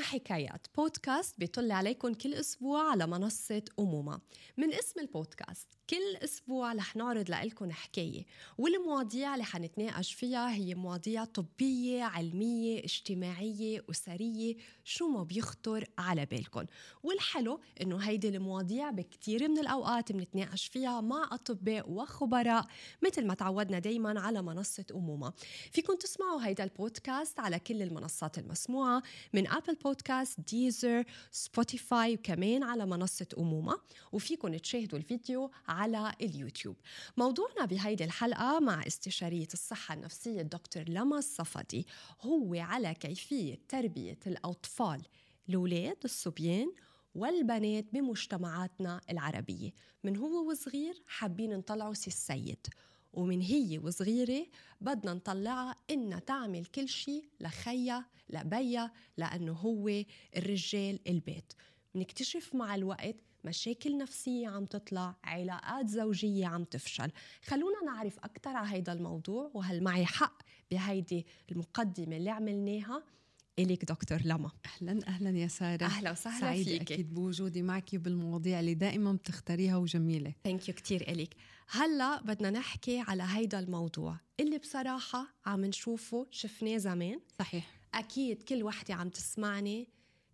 حكايات. بودكاست بيطل عليكم كل أسبوع على منصة أمومة. من اسم البودكاست كل أسبوع رح نعرض لكم حكاية والمواضيع اللي حنتناقش فيها هي مواضيع طبية علمية اجتماعية أسرية شو ما بيخطر على بالكم والحلو إنه هيدي المواضيع بكتير من الأوقات بنتناقش فيها مع أطباء وخبراء مثل ما تعودنا دايما على منصة أمومة. فيكم تسمعوا هيدا البودكاست على كل المنصات المسموعة من أبل بودكاست ديزر سبوتيفاي وكمان على منصة أمومة. وفيكم تشاهدوا الفيديو على اليوتيوب. موضوعنا بهيدي الحلقة مع استشارية الصحة النفسية الدكتور لما الصفدي هو على كيفية تربية الأطفال الأولاد الصبيان والبنات بمجتمعاتنا العربية. من هو وصغير حابين نطلعوا سي السيد ومن هي وصغيرة بدنا نطلعها إنها تعمل كل شيء لخيا لبيا لأنه هو الرجال البيت. بنكتشف مع الوقت مشاكل نفسية عم تطلع علاقات زوجية عم تفشل. خلونا نعرف أكثر على هيدا الموضوع وهل معي حق بهيدي المقدمة اللي عملناها؟ إليك دكتور لما. أهلا أهلا يا سارة. أهلا وسهلا سعيدة فيك أكيد بوجودي معك بالمواضيع اللي دائما بتختاريها وجميلة. ثانك يو كثير إليك. هلأ بدنا نحكي على هيدا الموضوع اللي بصراحة عم نشوفه شفناه زمان. صحيح. أكيد كل وحدة عم تسمعني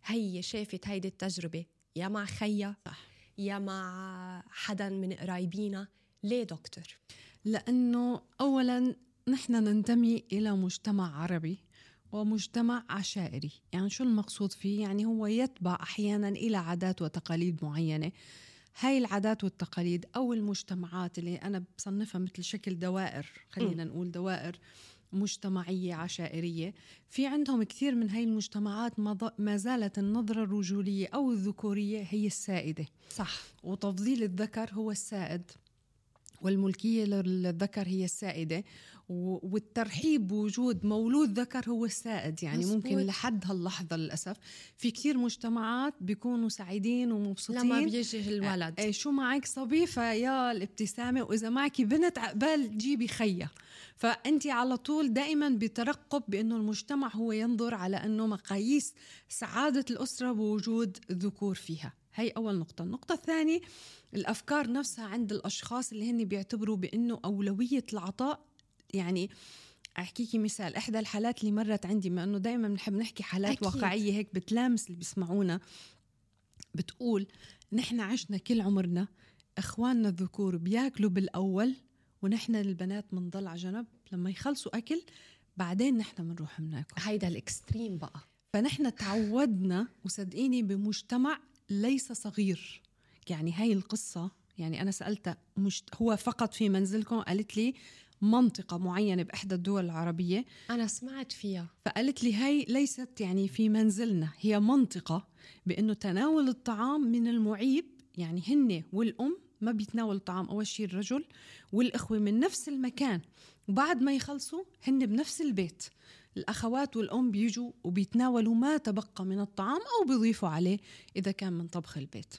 هي شافت هيدي التجربة يا مع خيا صح. يا مع حدا من قرايبينا. ليه دكتور؟ لأنه اولا نحن ننتمي إلى مجتمع عربي ومجتمع عشائري. يعني شو المقصود فيه؟ يعني هو يتبع أحيانا إلى عادات وتقاليد معينة. هاي العادات والتقاليد أو المجتمعات اللي أنا بصنفها مثل شكل دوائر خلينا نقول دوائر مجتمعية عشائرية. في عندهم كثير من هاي المجتمعات ما زالت النظرة الرجولية أو الذكورية هي السائدة. صح. وتفضيل الذكر هو السائد والملكية للذكر هي السائدة. والترحيب بوجود مولود ذكر هو السائد يعني مزبوط. ممكن لحد هاللحظة للأسف. في كثير مجتمعات بيكونوا سعيدين ومبسوطين. لما بيجي الولد إيه شو معك صبيفة؟ يا الابتسامة. وإذا معك بنت عقبال جيبي خيا. فأنت على طول دائما بترقب بأنه المجتمع هو ينظر على أنه مقاييس سعادة الأسرة بوجود ذكور فيها. هي أول نقطة. النقطة الثانية الأفكار نفسها عند الأشخاص اللي هن بيعتبروا بأنه أولوية العطاء يعني أحكيكي مثال إحدى الحالات اللي مرت عندي ما إنه دائما بنحب نحكي حالات أكيد. واقعية هيك بتلامس اللي بيسمعونا بتقول نحن عشنا كل عمرنا إخواننا الذكور بياكلوا بالأول ونحن البنات بنضل على جنب لما يخلصوا أكل بعدين نحن بنروح بناكل. هيدا الإكستريم بقى. فنحن تعودنا وصدقيني بمجتمع ليس صغير. يعني هاي القصة يعني أنا سألتها مش هو فقط في منزلكم قالت لي منطقة معينة بإحدى الدول العربية. أنا سمعت فيها. فقالت لي هاي ليست يعني في منزلنا هي منطقة بأنه تناول الطعام من المعيب يعني هن والأم ما بيتناول الطعام أول شيء الرجل والإخوة من نفس المكان. وبعد ما يخلصوا هن بنفس البيت. الأخوات والأم بيجوا وبيتناولوا ما تبقى من الطعام أو بيضيفوا عليه إذا كان من طبخ البيت.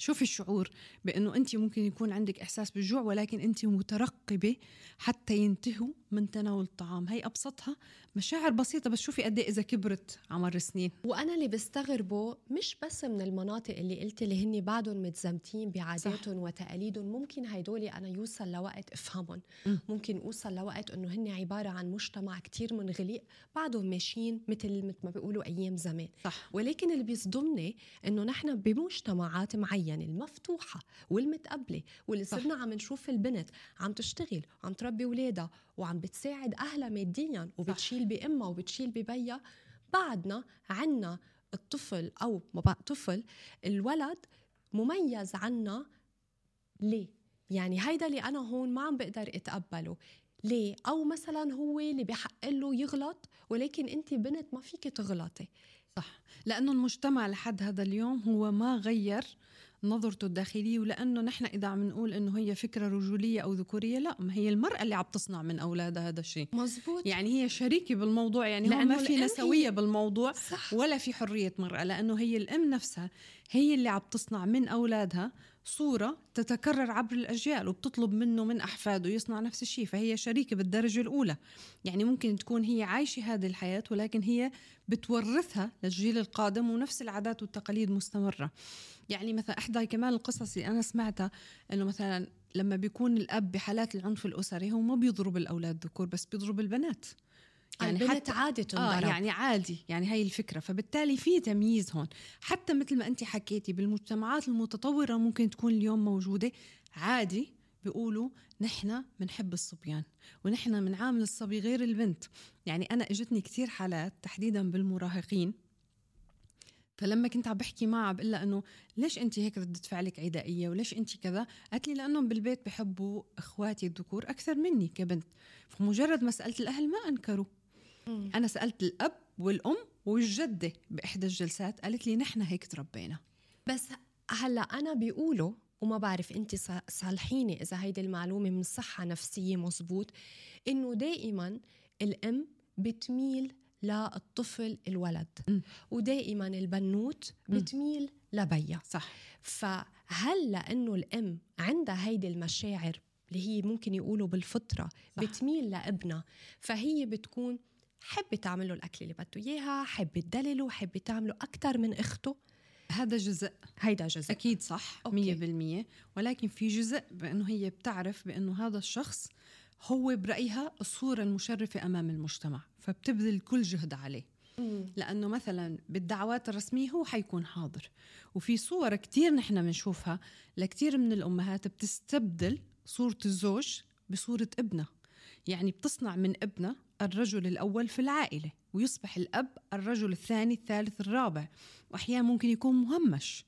شوفي الشعور بأنه أنت ممكن يكون عندك إحساس بالجوع ولكن أنت مترقبة حتى ينتهوا من تناول الطعام. هي أبسطها مشاعر بسيطة بس شوفي قد إيه إذا كبرت عمر سنين وأنا اللي بستغربه مش بس من المناطق اللي قلت اللي هن بعدهم متزمتين بعاداتهم وتقاليدهم. ممكن هيدول أنا يوصل لوقت أفهمهم م. ممكن أوصل لوقت إنه هن عبارة عن مجتمع كتير منغلق بعدهم ماشيين مثل مثل ما بيقولوا أيام زمان. صح. ولكن اللي بيصدمني إنه نحن بمجتمعات معينة المفتوحة والمتقبله واللي. صرنا عم نشوف البنت عم تشتغل وعم تربي اولادها وعم بتساعد أهلها ماديا وبتشيل بأمها وبتشيل ببيها بعدنا عنا الطفل أو ما بقى طفل الولد مميز عنا ليه؟ يعني هيدا اللي أنا هون ما عم بقدر أتقبله. ليه؟ أو مثلا هو اللي بحق له يغلط ولكن أنت بنت ما فيك تغلطي. صح. لأنه المجتمع لحد هذا اليوم هو ما غير نظرته الداخلية ولأنه نحن إذا عم نقول إنه هي فكرة رجولية أو ذكورية لا ما هي المرأة اللي عم تصنع من أولادها هذا الشيء. مزبوط. يعني هي شريكة بالموضوع يعني هو ما في نسوية هي- بالموضوع صح. ولا في حرية مرأة لأنه هي الأم نفسها هي اللي عم تصنع من أولادها صورة تتكرر عبر الأجيال وبتطلب منه من أحفاده يصنع نفس الشيء فهي شريكة بالدرجة الأولى. يعني ممكن تكون هي عايشة هذه الحياة ولكن هي بتورثها للجيل القادم ونفس العادات والتقاليد مستمرة. يعني مثلا إحدى كمان القصص اللي أنا سمعتها أنه مثلا لما بيكون الأب بحالات العنف الأسري هو ما بيضرب الأولاد ذكور بس بيضرب البنات. يعني البنت عادي تنضرب آه يعني عادي يعني هاي الفكرة. فبالتالي في تمييز هون. حتى مثل ما أنت حكيتي بالمجتمعات المتطورة ممكن تكون اليوم موجودة. عادي بيقولوا نحن بنحب الصبيان ونحن بنعامل الصبي غير البنت. يعني أنا إجتني كثير حالات تحديدا بالمراهقين. فلما كنت عم بحكي معها بقول لها إنه ليش انت هيك ردة فعلك عدائية وليش انت كذا؟ قالت لي لأنهم بالبيت بحبوا إخواتي الذكور أكثر مني كبنت. فمجرد مساله الأهل ما أنكروا. مم. أنا سألت الأب والأم والجدة بإحدى الجلسات قالت لي نحن هيك تربينا بس هلأ أنا بيقولوا وما بعرف انت صالحيني إذا هيدي المعلومة من صحة نفسية مزبوط إنه دائما الأم بتميل للطفل الولد م. ودائما البنوت بتميل لبيا صح فهل لأنه الأم عندها هيدي المشاعر اللي هي ممكن يقولوا بالفطرة صح. بتميل لابنها فهي بتكون حب تعمل له الأكل اللي بده إياها حب تدلله حب تعمله أكثر من أخته. هذا جزء. هيدا جزء. أكيد صح مية بالمية. ولكن في جزء بأنه هي بتعرف بأنه هذا الشخص هو برأيها الصورة المشرفة أمام المجتمع فبتبذل كل جهد عليه. لأنه مثلا بالدعوات الرسمية هو حيكون حاضر. وفي صور كتير نحن بنشوفها لكتير من الأمهات بتستبدل صورة الزوج بصورة ابنها. يعني بتصنع من ابنها الرجل الأول في العائلة ويصبح الأب الرجل الثاني الثالث الرابع وأحيانا ممكن يكون مهمش.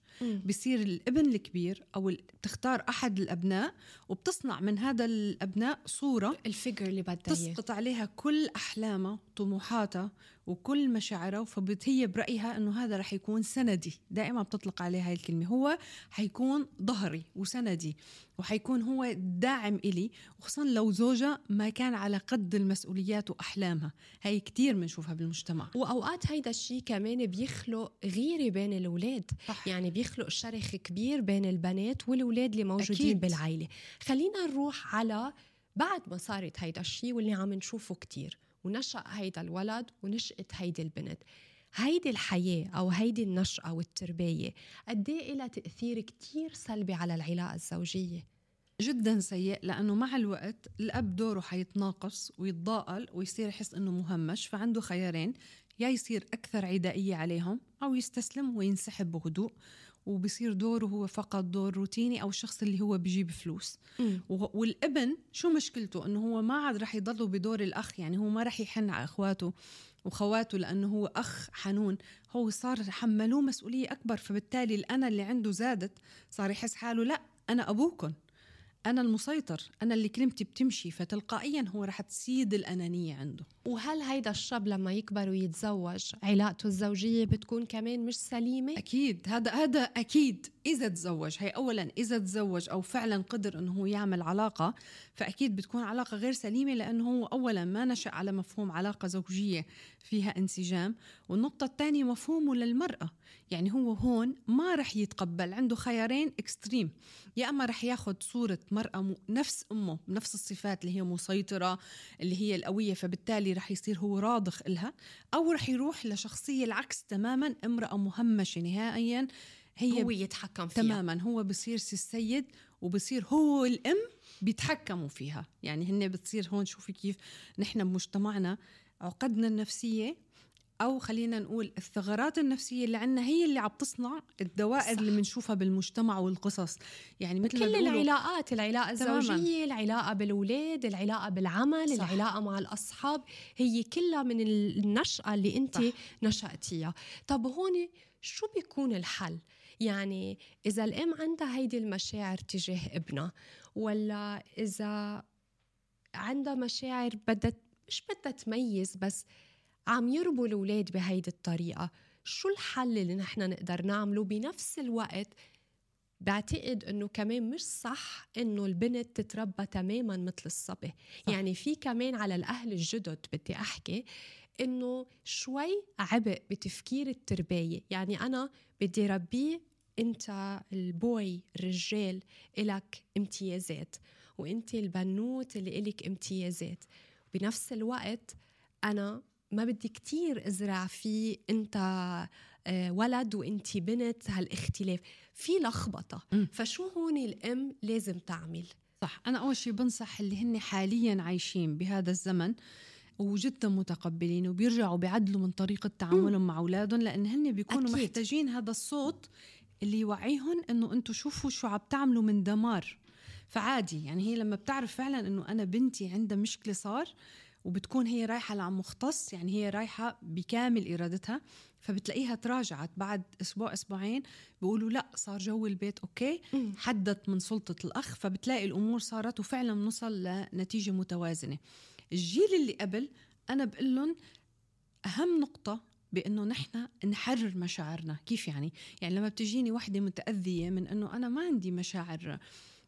بصير الابن الكبير أو بتختار أحد الأبناء وبتصنع من هذا الأبناء صورة الفيجر اللي بدها تسقط عليها كل احلامها طموحاتها وكل مشاعرها فهي برأيها إنه هذا رح يكون سندي. دائما بتطلق عليه هاي الكلمة. هو حيكون ظهري وسندي وحيكون هو داعم إلي وخصوصا لو زوجة ما كان على قد المسؤوليات وأحلامها. هاي كتير بنشوفها بالمجتمع. وأوقات هيدا الشيء كمان بيخلق غيرة بين الأولاد. صح. يعني بيخلق شرخ كبير بين البنات والأولاد اللي موجودين أكيد. بالعائلة. خلينا نروح على بعد ما صارت هيدا الشيء واللي عم نشوفه كتير. ونشأ هيدا الولد ونشأت هيدي البنت. هيدي الحياة أو هيدي النشأة والتربية قد إيه لها تأثير كتير سلبي على العلاقة الزوجية؟ جدا سيء لأنه مع الوقت الأب دوره حيتناقص ويتضاءل ويصير يحس إنه مهمش فعنده خيارين يا يصير أكثر عدائية عليهم أو يستسلم وينسحب بهدوء. وبصير دوره هو فقط دور روتيني أو الشخص اللي هو بيجيب فلوس. م. والابن شو مشكلته؟ إنه هو ما عاد رح يضله بدور الأخ يعني هو ما رح يحن على أخواته وخواته لأنه هو أخ حنون. هو صار حملوه مسؤولية أكبر فبالتالي الأنا اللي عنده زادت صار يحس حاله لا أنا ابوكم أنا المسيطر أنا اللي كلمتي بتمشي فتلقائيا هو رح تسيد الأنانية عنده. وهل هيدا الشاب لما يكبر ويتزوج علاقته الزوجية بتكون كمان مش سليمة؟ أكيد هذا هذا أكيد. إذا تزوج هي أولا إذا تزوج أو فعلا قدر أنه هو يعمل علاقة فأكيد بتكون علاقة غير سليمة لأنه هو أولا ما نشأ على مفهوم علاقة زوجية فيها انسجام. والنقطة الثانية مفهومه للمرأة. يعني هو هون ما رح يتقبل عنده خيارين اكستريم يا أما رح ياخذ صورة مرأة نفس أمه نفس الصفات اللي هي مسيطرة اللي هي القوية فبالتالي رح يصير هو راضخ إلها. أو رح يروح لشخصية العكس تماما امرأة مهمشة نهائيا. هي هو يتحكم فيها. تماما هو بصير السيد وبصير هو الأم بيتحكموا فيها. يعني هن بتصير هون شوفي كيف نحن بمجتمعنا عقدنا النفسية أو خلينا نقول الثغرات النفسية اللي عندنا هي اللي عم تصنع الدوائر صح. اللي بنشوفها بالمجتمع والقصص يعني مثل كل العلاقات العلاقة الزوجية العلاقة بالأولاد العلاقة بالعمل صح. العلاقة مع الأصحاب هي كلها من النشأة اللي أنت صح. نشأتيها طب هون شو بيكون الحل يعني إذا الأم عندها هيدي المشاعر تجاه ابنها ولا إذا عندها مشاعر بدها مش بدها تميز بس عم يربوا الأولاد بهيدي الطريقة. شو الحل اللي نحن نقدر نعمله بنفس الوقت؟ بعتقد إنه كمان مش صح إنه البنت تتربى تماما مثل الصبي. صح. يعني في كمان على الأهل الجدد بدي أحكي إنه شوي عبء بتفكير التربيه يعني أنا بدي ربيه أنت البوي الرجال إلك امتيازات وأنت البنوت اللي إلك امتيازات. بنفس الوقت أنا ما بدي كتير أزرع فيه أنت آه، ولد وأنت بنت هالاختلاف. في لخبطة. م. فشو هون الأم لازم تعمل؟ صح. أنا أول شيء بنصح اللي هن حاليا عايشين بهذا الزمن وجدا متقبلين وبيرجعوا بيعدلوا من طريقة تعاملهم مع أولادهم لأن هن بيكونوا أكيد. محتاجين هذا الصوت اللي يوعيهم إنه أنتوا شوفوا شو عم تعملوا من دمار. فعادي يعني هي لما بتعرف فعلا إنه أنا بنتي عندها مشكلة صار وبتكون هي رايحة لعند مختص يعني هي رايحة بكامل إرادتها فبتلاقيها تراجعت بعد أسبوع أسبوعين بيقولوا لأ صار جو البيت OK حدت من سلطة الأخ فبتلاقي الأمور صارت وفعلا نوصل لنتيجة متوازنة. الجيل اللي قبل أنا بقول لهم أهم نقطة بأنه نحن نحرر مشاعرنا. كيف يعني؟ يعني لما بتجيني وحدة متأذية من أنه أنا ما عندي مشاعر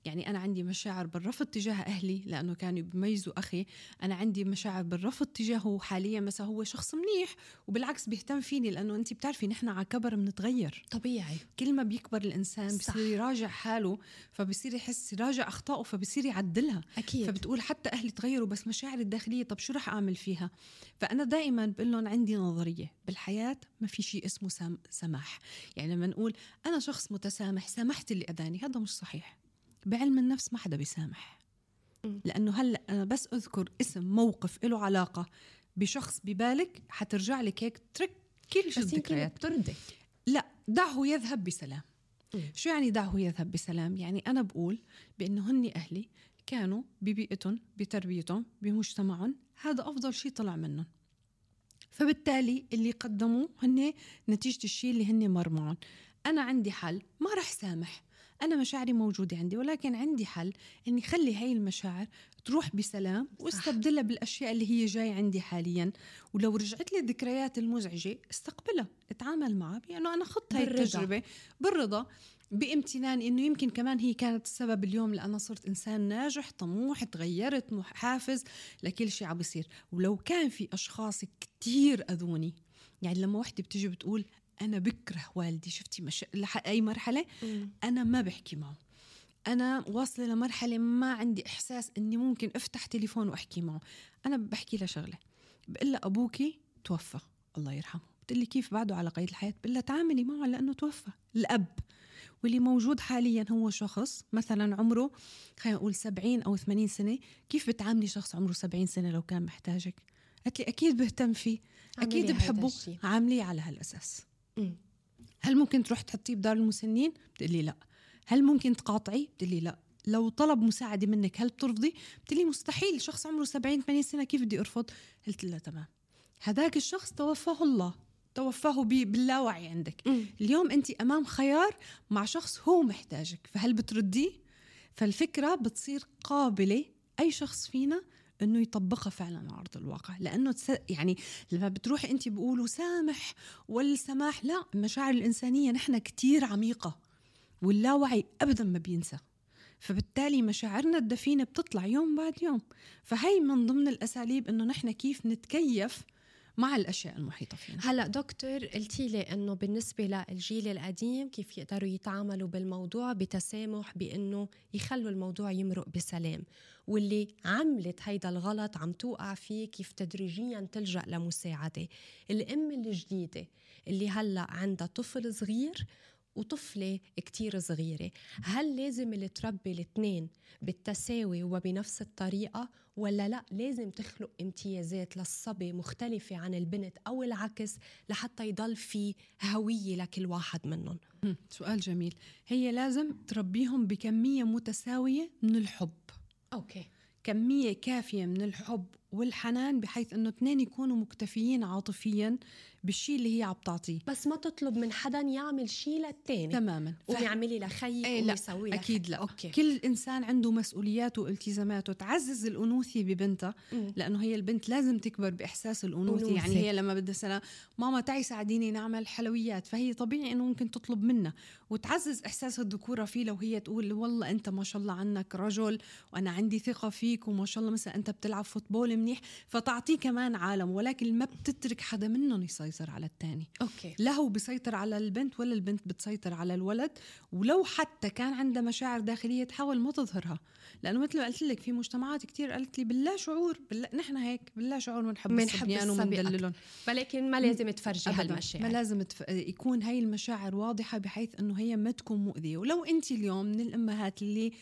يعني أنا عندي مشاعر بالرفض تجاه أهلي لأنه كانوا بيميزوا أخي. أنا عندي مشاعر بالرفض تجاهه حاليا مثلا هو شخص منيح وبالعكس بيهتم فيني لأنه أنت بتعرفي نحن على كبر بنتغير طبيعي. كل ما بيكبر الإنسان صح. بصير يراجع حاله فبصير يحس يراجع أخطائه فبصير يعدلها. أكيد. فبتقول حتى أهلي تغيروا بس مشاعري الداخلية طب شو رح أعمل فيها؟ فأنا دائما بقول لهم عندي نظرية. بالحياة ما في شيء اسمه سماح. يعني لما نقول أنا شخص متسامح سامحت اللي أذاني هذا مش صحيح. بعلم النفس ما حدا بيسامح. لأنه هلأ أنا بس أذكر اسم موقف له علاقة بشخص ببالك حترجع لك هيك ترك كل شيء الذكريات بترضي لا دعه يذهب بسلام. مم. شو يعني دعه يذهب بسلام؟ يعني أنا بقول بأنه هن أهلي كانوا ببيئتهم بتربيتهم بمجتمعهم هذا أفضل شيء طلع منهم. فبالتالي اللي قدموه هن نتيجة الشيء اللي هن مر معهم أنا عندي حل ما رح سامح. أنا مشاعري موجودة عندي ولكن عندي حل إني خلي هاي المشاعر تروح بسلام واستبدلها بالأشياء اللي هي جاي عندي حاليا. ولو رجعت لي الذكريات المزعجة استقبلها اتعامل معها بأنه أنا خضت هاي. التجربة. بالرضا بامتنان إنه يمكن كمان هي كانت السبب اليوم لأنا صرت إنسان ناجح طموح تغيرت حافز لكل شيء عم بيصير. ولو كان في أشخاص كتير أذوني يعني لما وحدة بتيجي بتقول أنا بكره والدي شفتي مش... لح... أي مرحلة؟ أنا ما بحكي معه. أنا واصلة لمرحلة ما عندي إحساس إني ممكن أفتح تليفون وأحكي معه. أنا بحكي لها شغلة. بقول لها ابوكي توفى الله يرحمه. بتقول لي كيف بعده على قيد الحياة؟ بقول لها تعاملي معه لأنه توفى الأب. واللي موجود حاليا هو شخص مثلا عمره خلينا نقول 70 أو 80 سنة. كيف بتعاملي شخص عمره 70 سنة لو كان محتاجك؟ قالت لي أكيد بهتم فيه. أكيد بحبه. عامليه على هالأساس. مم. هل ممكن تروح تحطيه بدار المسنين؟ بتقلي لا. هل ممكن تقاطعي بتقلي لا. لو طلب مساعدة منك هل بترفضي؟ بتقلي مستحيل. شخص عمره 70 80 سنة كيف بدي أرفض؟ قلت لها تمام. هذاك الشخص توفاه الله. توفاه باللاوعي عندك. مم. اليوم أنت أمام خيار مع شخص هو محتاجك. فهل بترديه؟ فالفكرة بتصير قابلة. أي شخص فينا إنه يطبقها فعلا على أرض الواقع. لأنه تس... يعني لما بتروحي أنت بيقولوا سامح والسماح لا المشاعر الإنسانية نحن كتير عميقة واللاوعي ابدا ما بينسى. فبالتالي مشاعرنا الدفينة بتطلع يوم بعد يوم. فهي من ضمن الأساليب إنه نحن كيف نتكيف مع الأشياء المحيطة فينا. هلا دكتور قلتي لي إنه بالنسبة للجيل القديم كيف يقدروا يتعاملوا بالموضوع بتسامح بإنه يخلوا الموضوع يمرق بسلام واللي عملت هيدا الغلط عم توقع فيه كيف تدريجيا تلجأ لمساعدة. الأم الجديدة اللي هلأ عندها طفل صغير وطفلة كتير صغيرة. هل لازم اللي تربي الاثنين بالتساوي وبنفس الطريقة ولا لا؟ لازم تخلق امتيازات للصبي مختلفة عن البنت أو العكس لحتى يضل في هوية لكل واحد منهم؟ سؤال جميل. هي لازم تربيهم بكمية متساوية من الحب. أوكي. كمية كافية من الحب والحنان بحيث إنه اثنين يكونوا مكتفيين عاطفيا بالشيء اللي هي عم تعطيه. بس ما تطلب من حدا يعمل شيء للتاني تماما. ف- قومي اعملي لخيك قومي لا، أكيد لا. أوكي. كل إنسان عنده مسؤولياته والتزاماته. تعزز الأنوثة ببنتها. لأنه هي البنت لازم تكبر بإحساس الأنوثة. يعني هي لما بدها سنه ماما تعي ساعديني نعمل حلويات. فهي طبيعي إنه ممكن تطلب منها. وتعزز إحساس الذكورة فيه لو هي تقول والله أنت ما شاء الله عنك رجل وأنا عندي ثقة فيك وما شاء الله مثلا أنت بتلعب football منيح فتعطيه كمان عالم ولكن ما بتترك حدا منهم يسيطر على الثاني OK. لا هو بيسيطر على البنت ولا البنت بتسيطر على الولد ولو حتى كان عندها مشاعر داخلية تحاول ما تظهرها. لأنه مثل ما قلت لك في مجتمعات كتير قالت لي باللا شعور بالله نحن هيك باللا شعور بنحب الصبيان الصبي وبندللهم ولكن ما لازم تفرجي. هالمشاعر. ما لازم تف... يكون هاي المشاعر واضحة بحيث أنه هي ما تكون مؤذية. ولو أنت اليوم من الأمهات اللي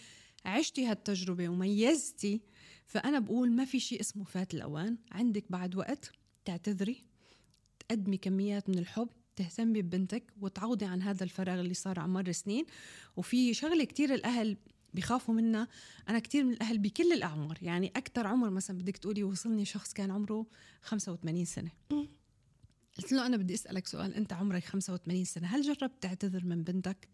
عشتي هالتجربة وميزتي فأنا بقول ما في شيء اسمه فات الأوان. عندك بعد وقت تعتذري تقدمي كميات من الحب تهتمي ببنتك وتعوضي عن هذا الفراغ اللي صار على مر سنين. وفي شغلة كتير الأهل بيخافوا منها. أنا كتير من الأهل بكل الأعمار يعني أكتر عمر مثلا بدك تقولي وصلني شخص كان عمره 85 سنة. قلت له أنا بدي أسألك سؤال أنت عمرك 85 سنة هل جربت تعتذر من بنتك؟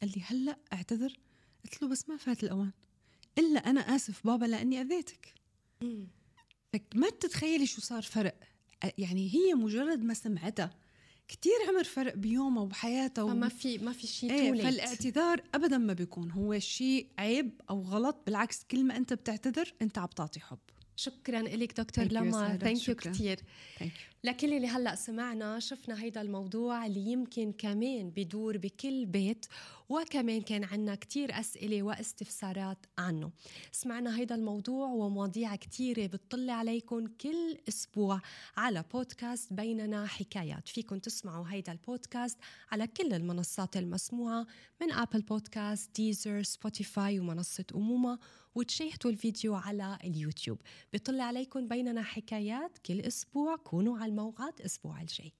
قال لي هلأ أعتذر؟ قلت له بس ما فات الأوان. إلا أنا آسف بابا لأني أذيتك مم. فك ما تتخيلي شو صار فرق يعني هي مجرد ما سمعتها كتير عمر فرق بيومها وبحياتها و... فما في ما في شيء إيه. فالاعتذار ابدا ما بيكون هو شيء عيب أو غلط بالعكس كل ما أنت بتعتذر أنت عم تعطي حب شكرا لك دكتور لما. Thank you. كثير. لكل اللي هلأ سمعنا شفنا هيدا الموضوع اللي يمكن كمان بدور بكل بيت وكمان كان عنا كتير أسئلة واستفسارات عنه. سمعنا هيدا الموضوع ومواضيع كتيرة بتطلع عليكم كل أسبوع على بودكاست بيننا حكايات. فيكم تسمعوا هيدا البودكاست على كل المنصات المسموعة من أبل بودكاست ديزر سبوتيفاي ومنصة أمومة وتشاهدوا الفيديو على اليوتيوب. بيطلع عليكم بيننا حكايات كل أسبوع كونوا على الموعد الأسبوع الجاي.